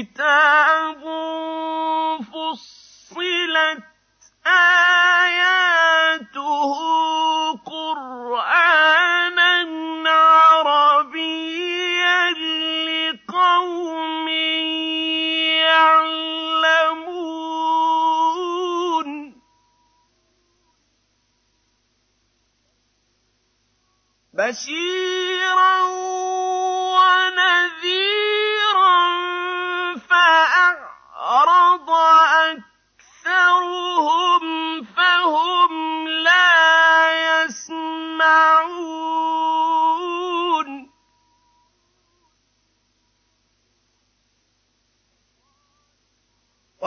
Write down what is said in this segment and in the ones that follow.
كتاب فصلت آياته قرآنا عربيا لقوم يعلمون بشيرا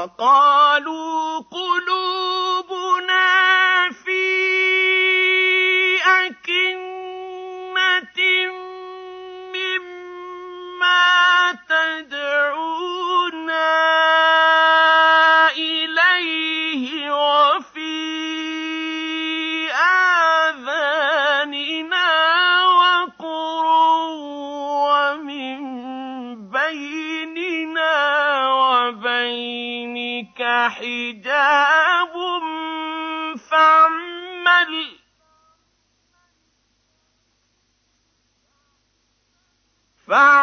فقالوا كلوا Bye.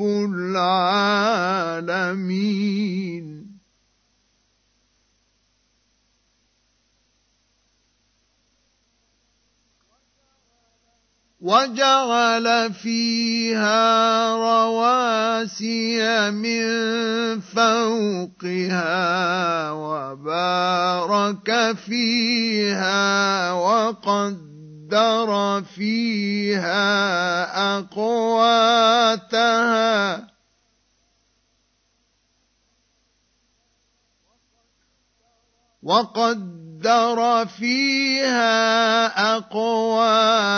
رب العالمين. وجعل فيها رواسي من فوقها وبارك فيها وقد وقدر فيها أقواتها وقدر فيها أقواتها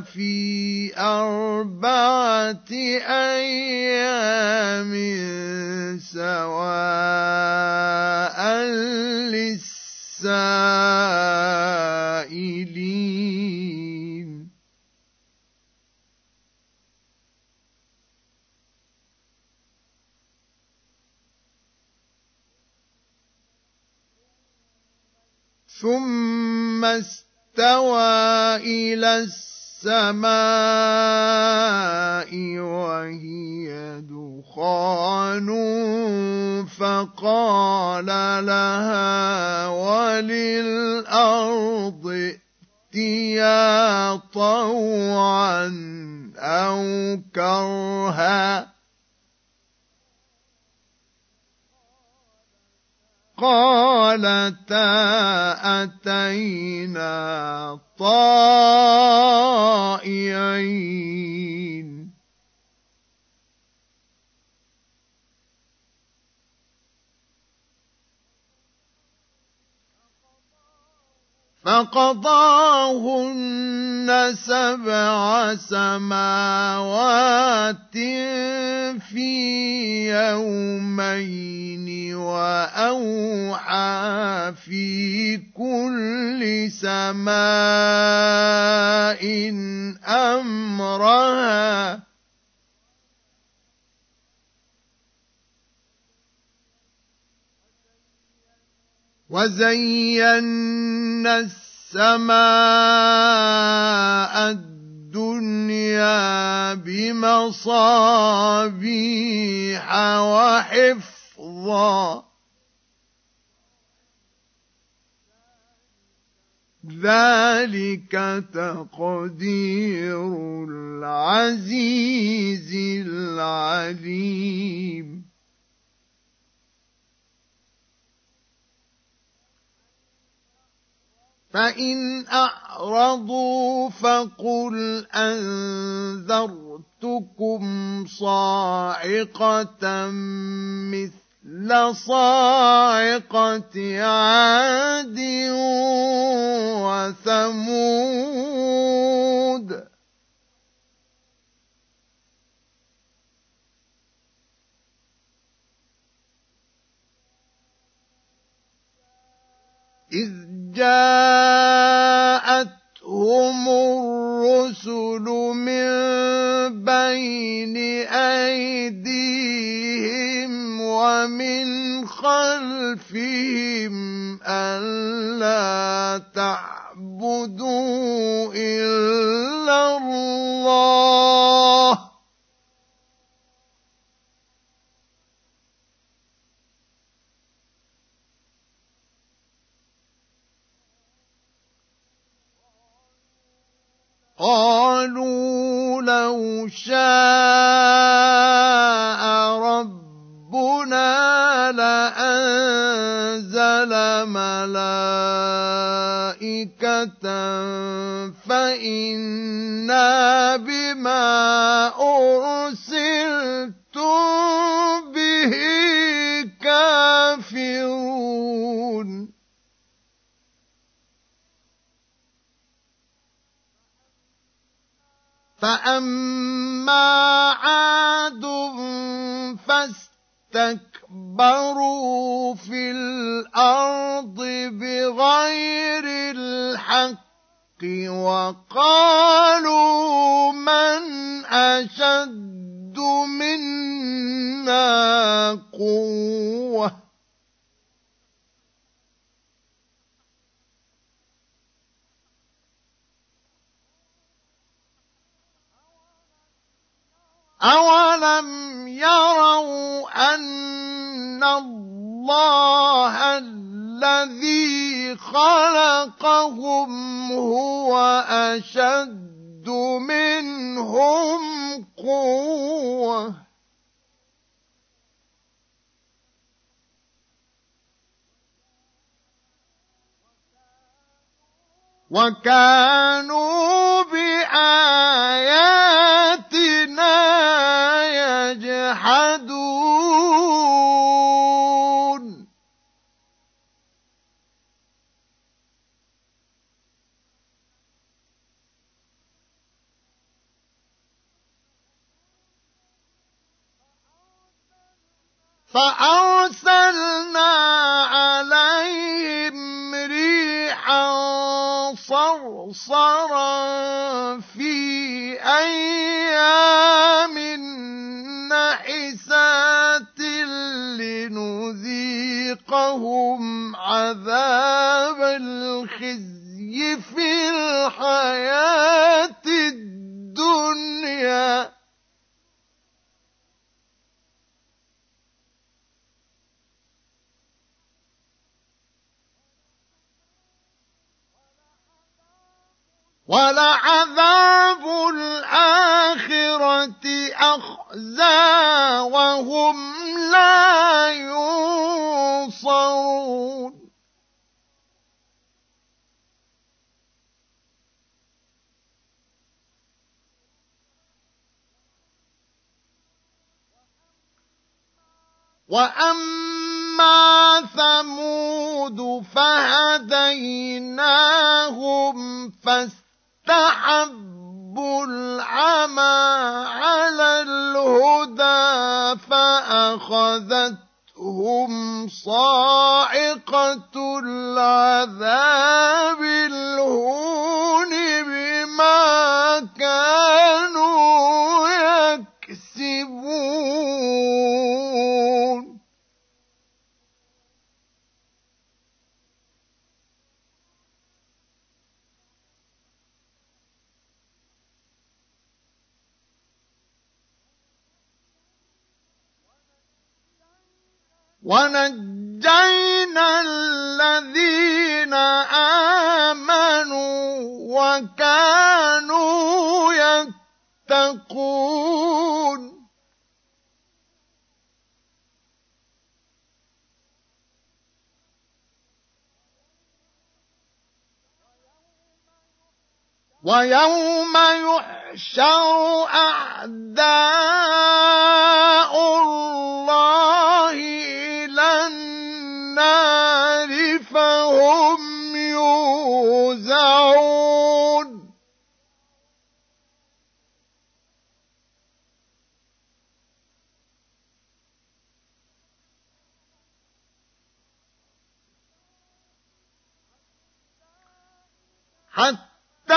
في أربعة أيام سواء للسائلين ثم استوى إلى السماء وهي دخان فقال لها وللأرض ائتيا طوعا أو كرها قالتا أتينا طائعين. فقضاهن سبع سماوات في يومين. وأوحى في كل سماء أمرها. وزينا السماء الدنيا بمصابيح وحفظا. ذلك تقدير العزيز العليم فإن أعرضوا فقل أنذرتكم صاعقة مثل صاعقة عاد وثمود. إذ جاءتهم أشد منا قوة. أولم يروا أن الله الذي خلقهم هو أشد منهم قوة. وكانوا بآياتنا يجحدون. فأرسلنا عليهم ريحا صرصرا في أيام نحسات لنذيقهم عذاب الخزي في الحياة الدنيا. ولعذاب الآخرة أخزى وهم لا ينصرون. وأما ثمود فهديناهم فاستقاموا استحبوا العمى على الهدى فأخذتهم صاعقة العذاب الهون بما كانوا ونجينا الذين آمنوا وكانوا يتقون ويوم يحشر أعداء حتى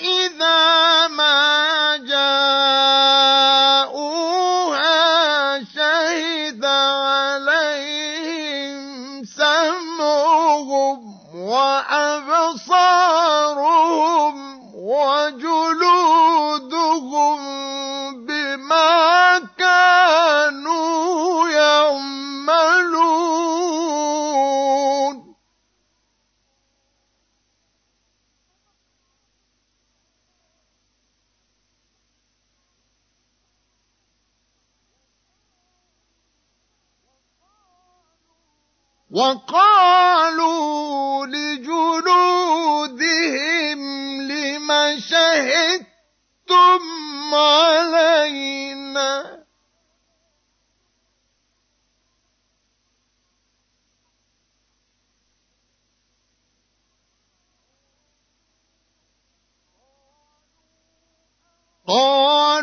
إذا ما جاءوها وقالوا لجلودهم لم شهدتم علينا؟ قالوا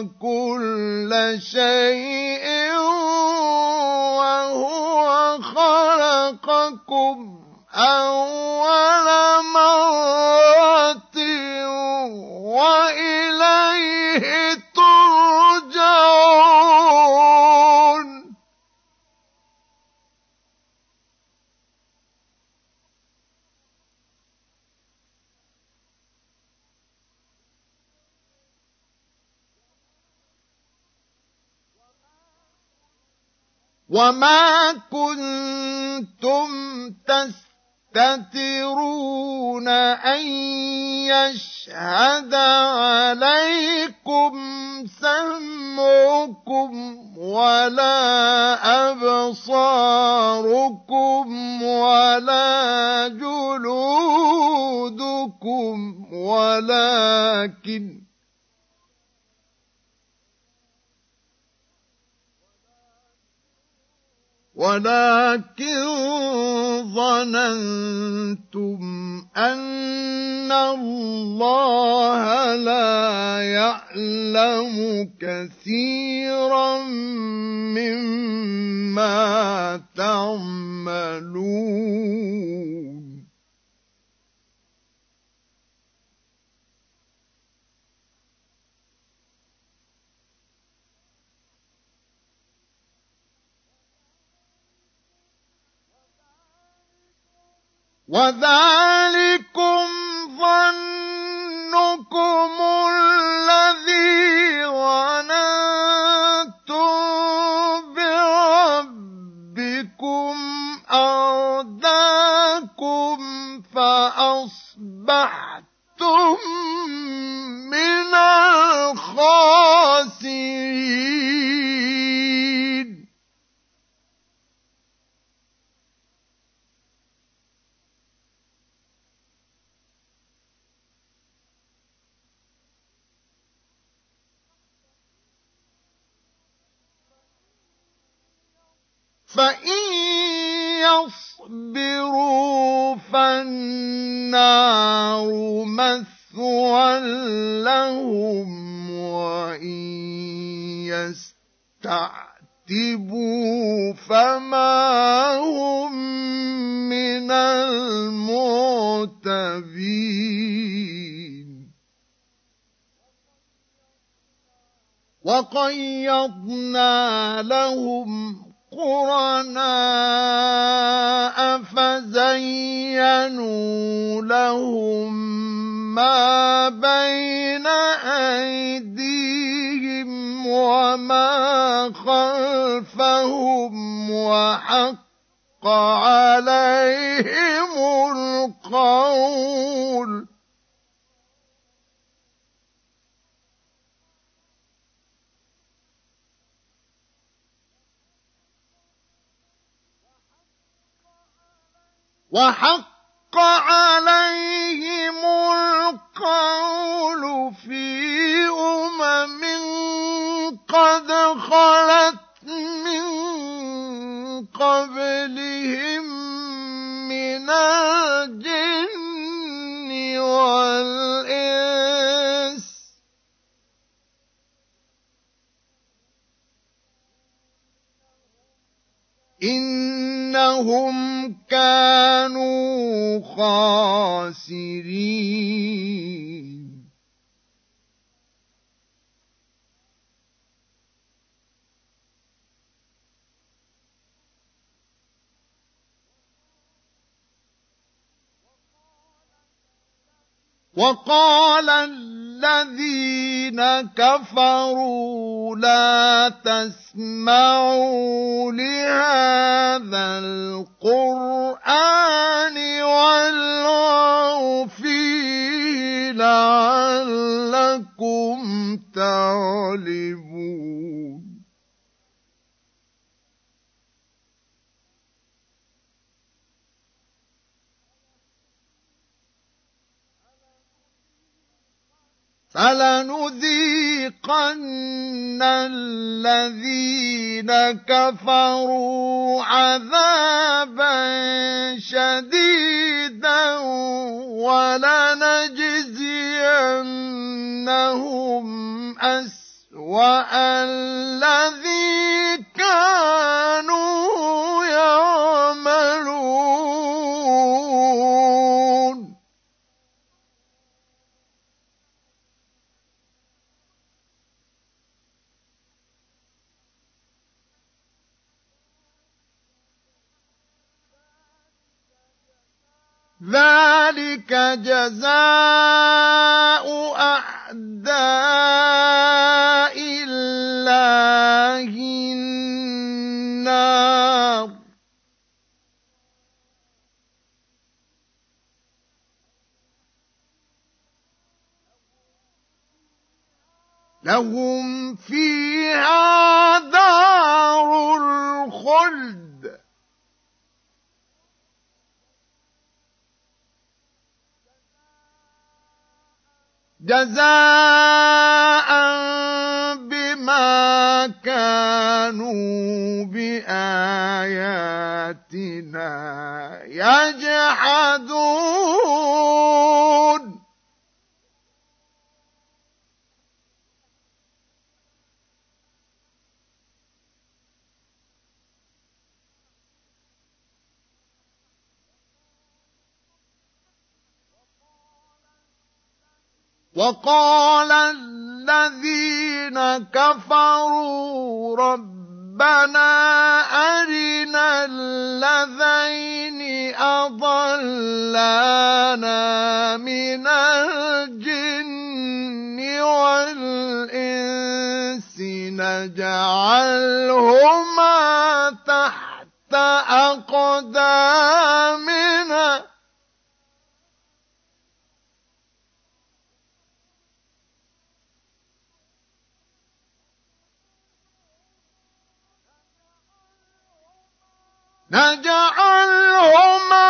كل شيء وهو خلقكم أول مرة وإليه وما كنتم تستترون أن يشهد عليكم سمعكم ولا أبصاركم ولا جلودكم ولكن ولكن ظننتم أن الله لا يعلم كثيرا مما تعملون. وذلكم ظنكم الذي ظننتم بربكم. وحق عليهم القول في أمم قد خلت من قبلهم من الجن والإنس. إنهم خاسرين. وقال الذين كفروا لا تسمعوا لهذا القرآن والغوا فيه لعلكم تعلمون. فلنذيقن الذين كفروا عذابا شديدا ولنجزينهم أسوأ الذي كانوا ذلك جزاء أعداء الله النار. لهم فيها دار الخلد. جزاء بما كانوا بآياتنا يجحدون. وقال الذين كفروا ربنا أرنا الذين أضلانا من الجن والإنس نجعلهما تحت أقدامنا نجعلهما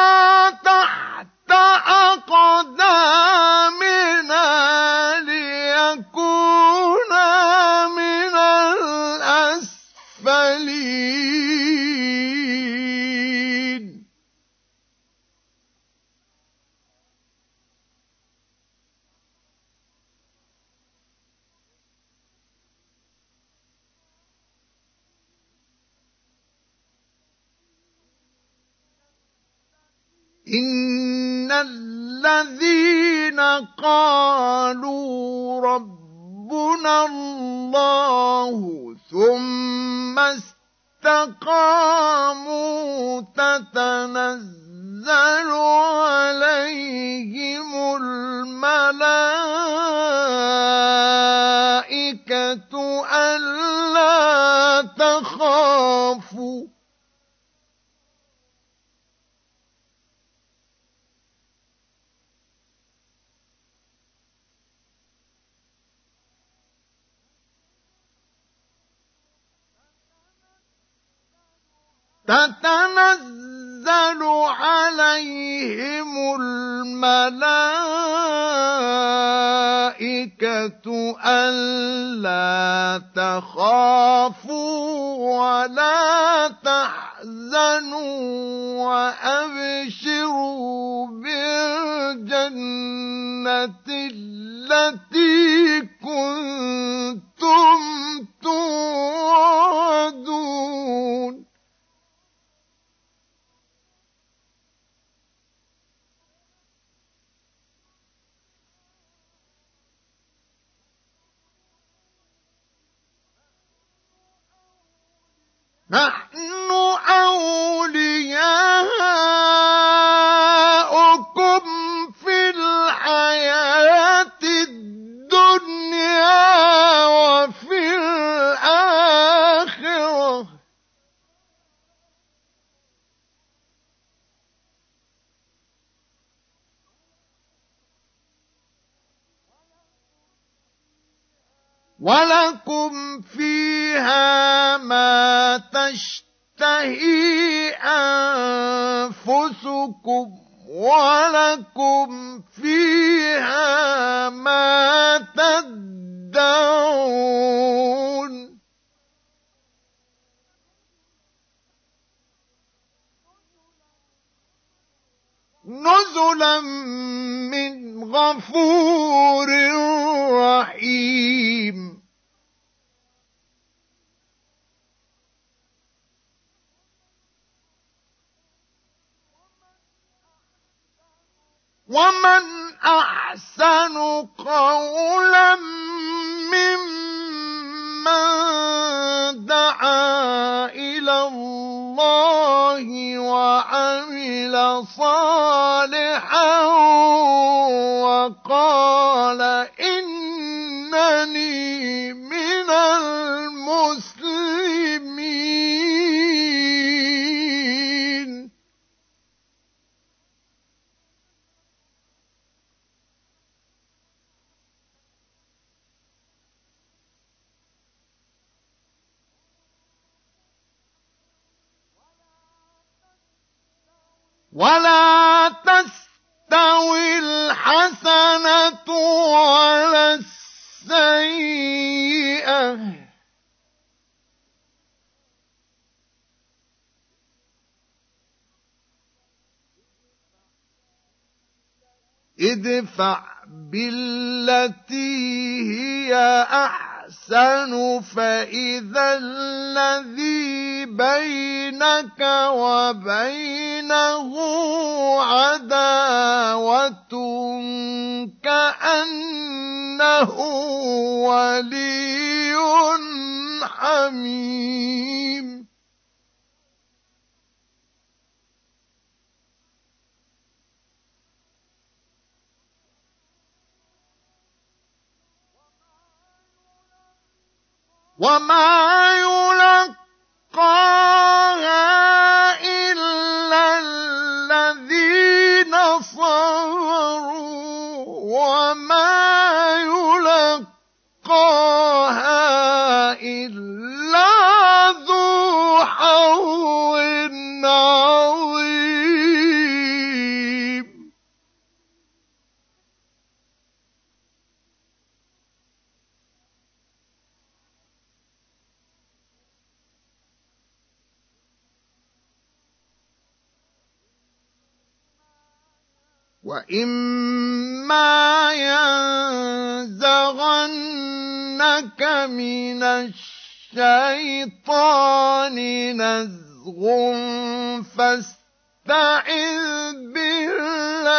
الذين قالوا ربنا الله ثم استقاموا تتنزل عليهم الملائكة تتنزل عليهم الملائكة ألا تخافوا ولا تحزنوا وأبشروا بالجنة التي كنتم ومن أحسن قولا ممن دعا إلى الله وعمل صالحا وقال بالتي هي أحسن فإذا الذي بينك وبينه عداوة كأنه ولي حميم. وما يلقاها إلا الذين صبروا وما وإما ينزغنك من الشيطان نزغ فاستعذ بالله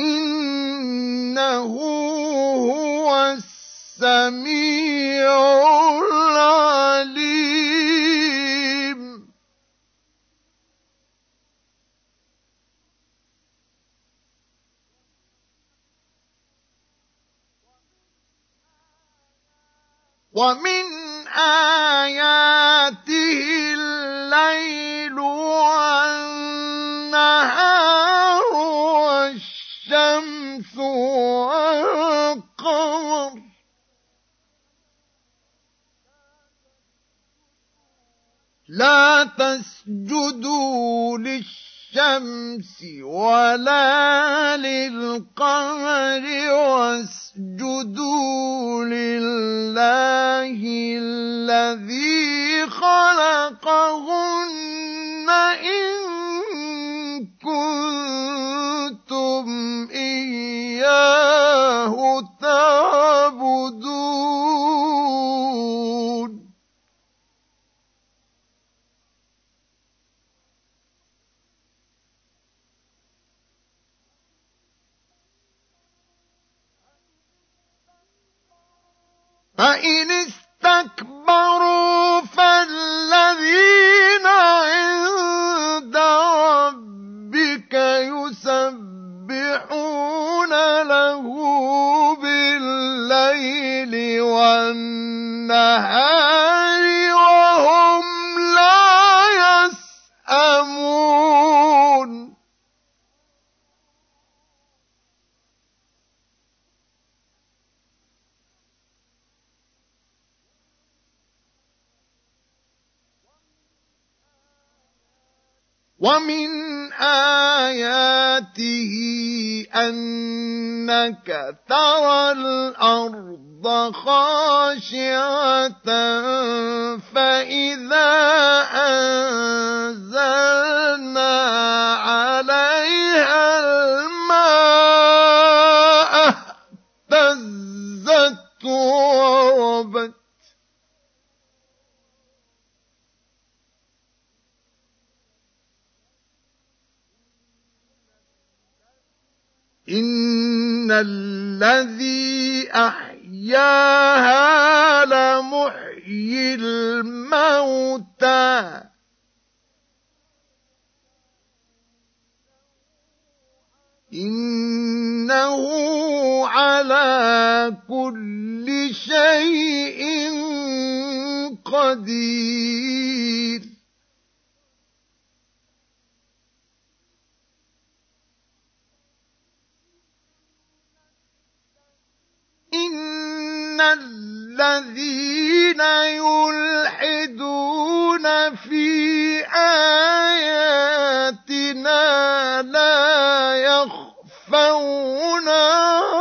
إنه هو السميع ومن آياته الليل والنهار والشمس والقمر. لا تسجدوا للشمس ولا للقمر واسجدوا لله الذي خلقهن إن فإن استكبروا لمحيي الموتى. إنه على كل شيء قدير. إن الذين يلحدون في آياتنا لا يخفون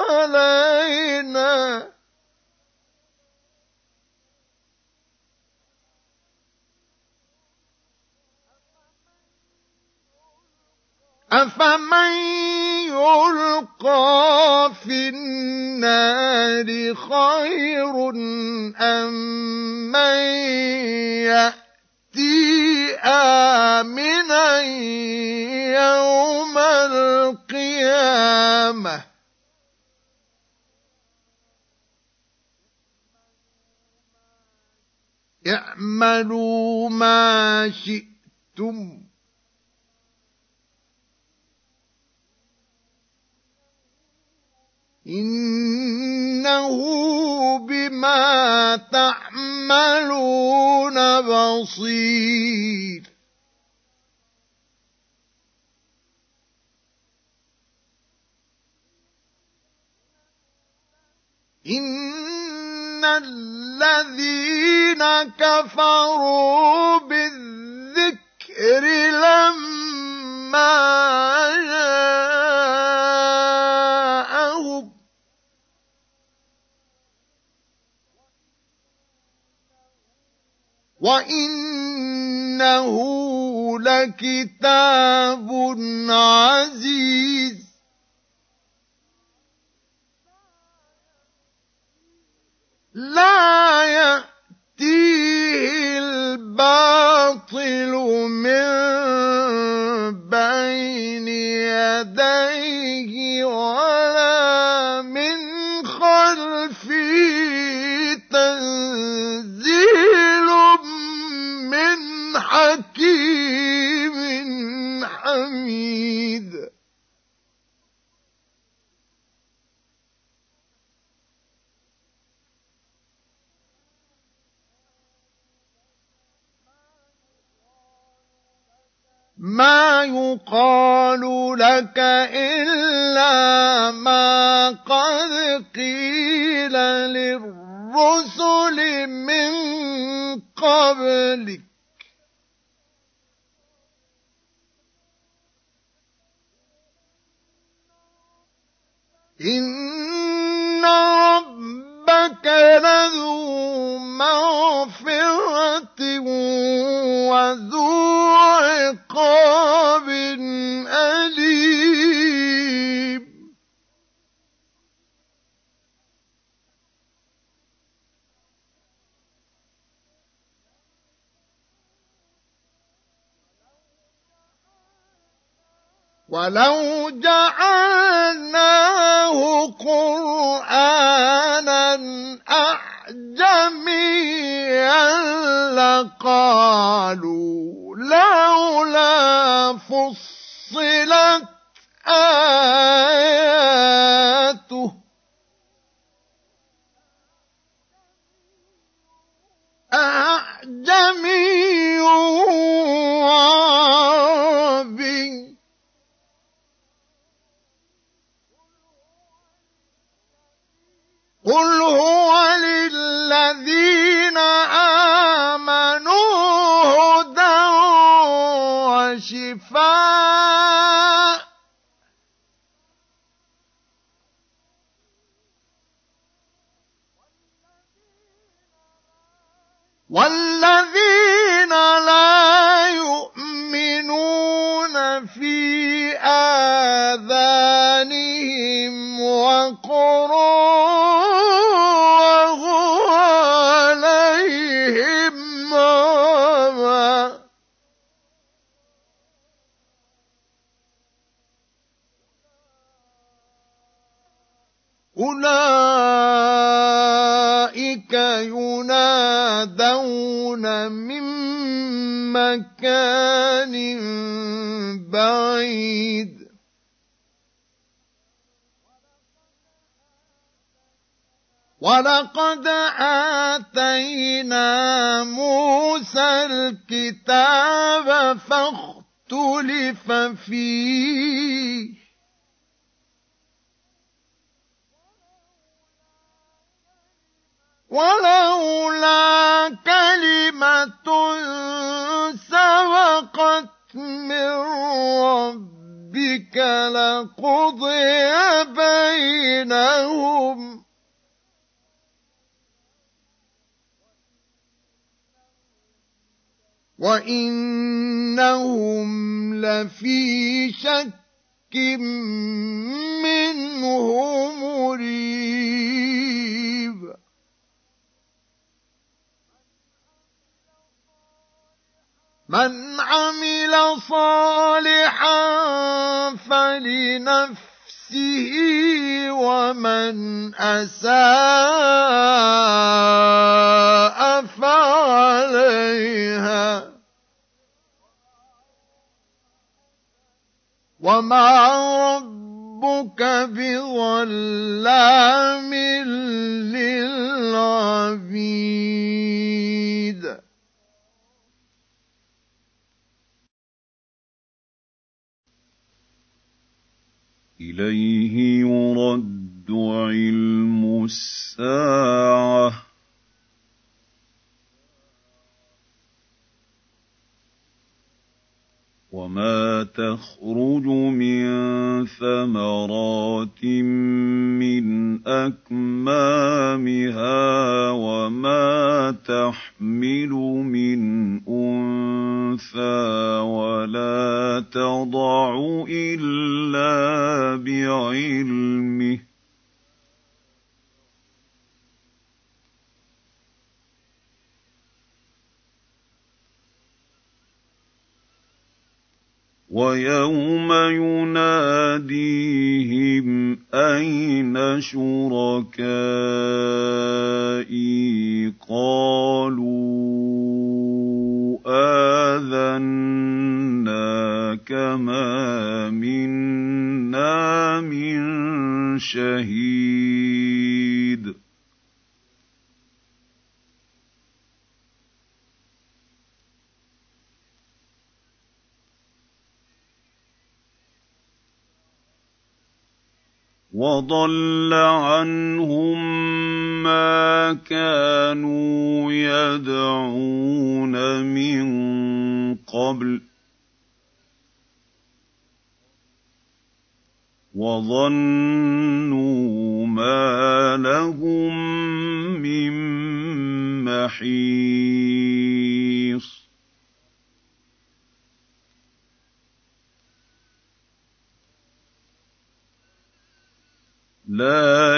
علينا أفمن يلقى في النار خير أم من يأتي آمنا يوم القيامة اعملوا ما شئتم إنه بما تعملون بصير. إن الذين كفروا بالذكر لما وإنه لكتاب عزيز لا يأتيه الباطل من بين يديه ولا من خلفه تنزيل حكيم حميد. ما يقال لك إلا ما قد قيل للرسل من قبلك. إن ربك لذو مغفرة وذو عقاب أليم ولو جعلناه قرآنا أعجميا لقالوا لولا فصلت آياته أعجمي ولولا كلمة سبقت من ربك لقضي بينهم. وإنهم لفي شك منه مريب من عمل صالحا فلنفسه ومن أساء فعليها. وما ربك بظلام للعبيد. إليه يرد علم الساعة. وما تخرج من ثمرات من أكمامها وما تحمل من انثى ولا تضع الا بعلمه ويوم يناديهم أين شركائي؟ قالوا آذنا كما منا من شهيد. وضل عنهم ما كانوا يدعون من قبل. وظنوا ما لهم من محيص لا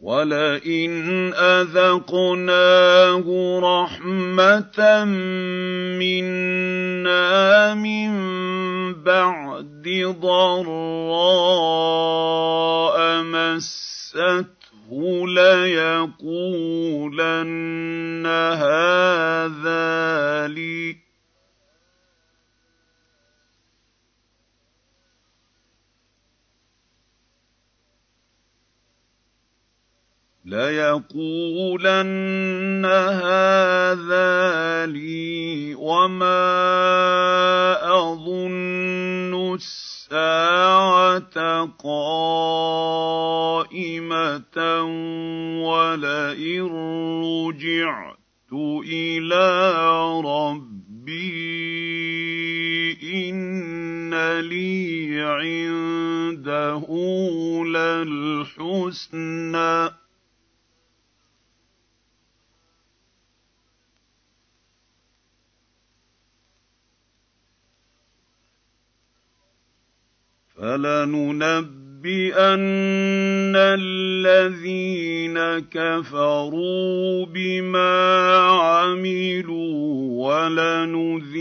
ولئن أذقناه رحمة منا من بعد ضراء مسته ليقولن هذا لي ليقولن هذا لي وما أظن الساعة قائمة ولئن رجعت إلى ربي إن لي عنده للحسنى فلننبئن الذين كفروا بما عملوا ولنذيقنهم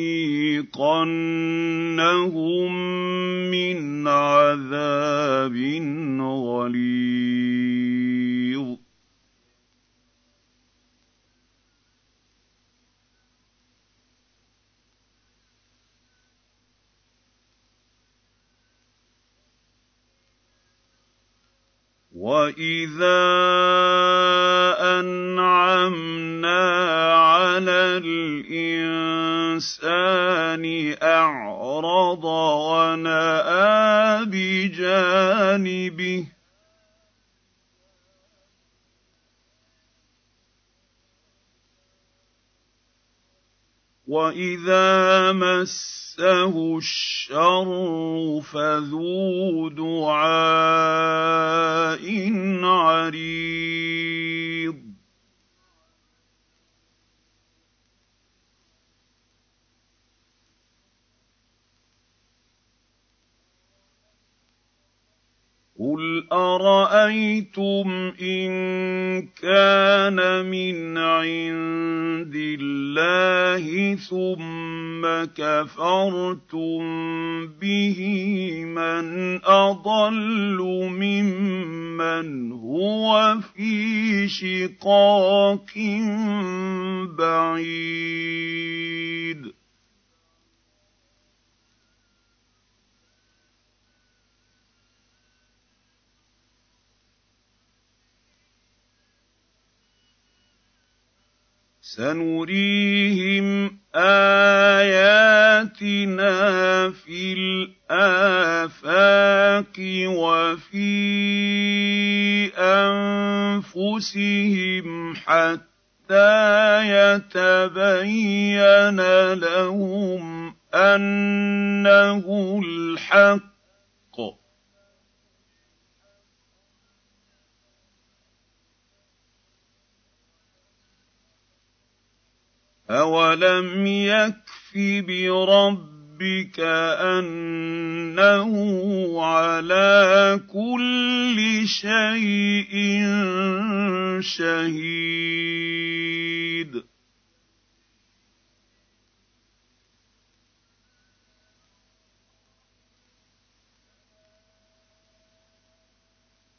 من عذاب غليظ واذا انعمنا واذا مسه الشر فذو دعاء عريض قل ارايتم ان كان من عند الله ثم كفرتم به من اضل ممن هو في شقاق بعيد سنريهم آياتنا في الآفاق وفي أنفسهم حتى يتبين لهم أنه الحق أولم يكف بربك أنه على كل شيء شهيد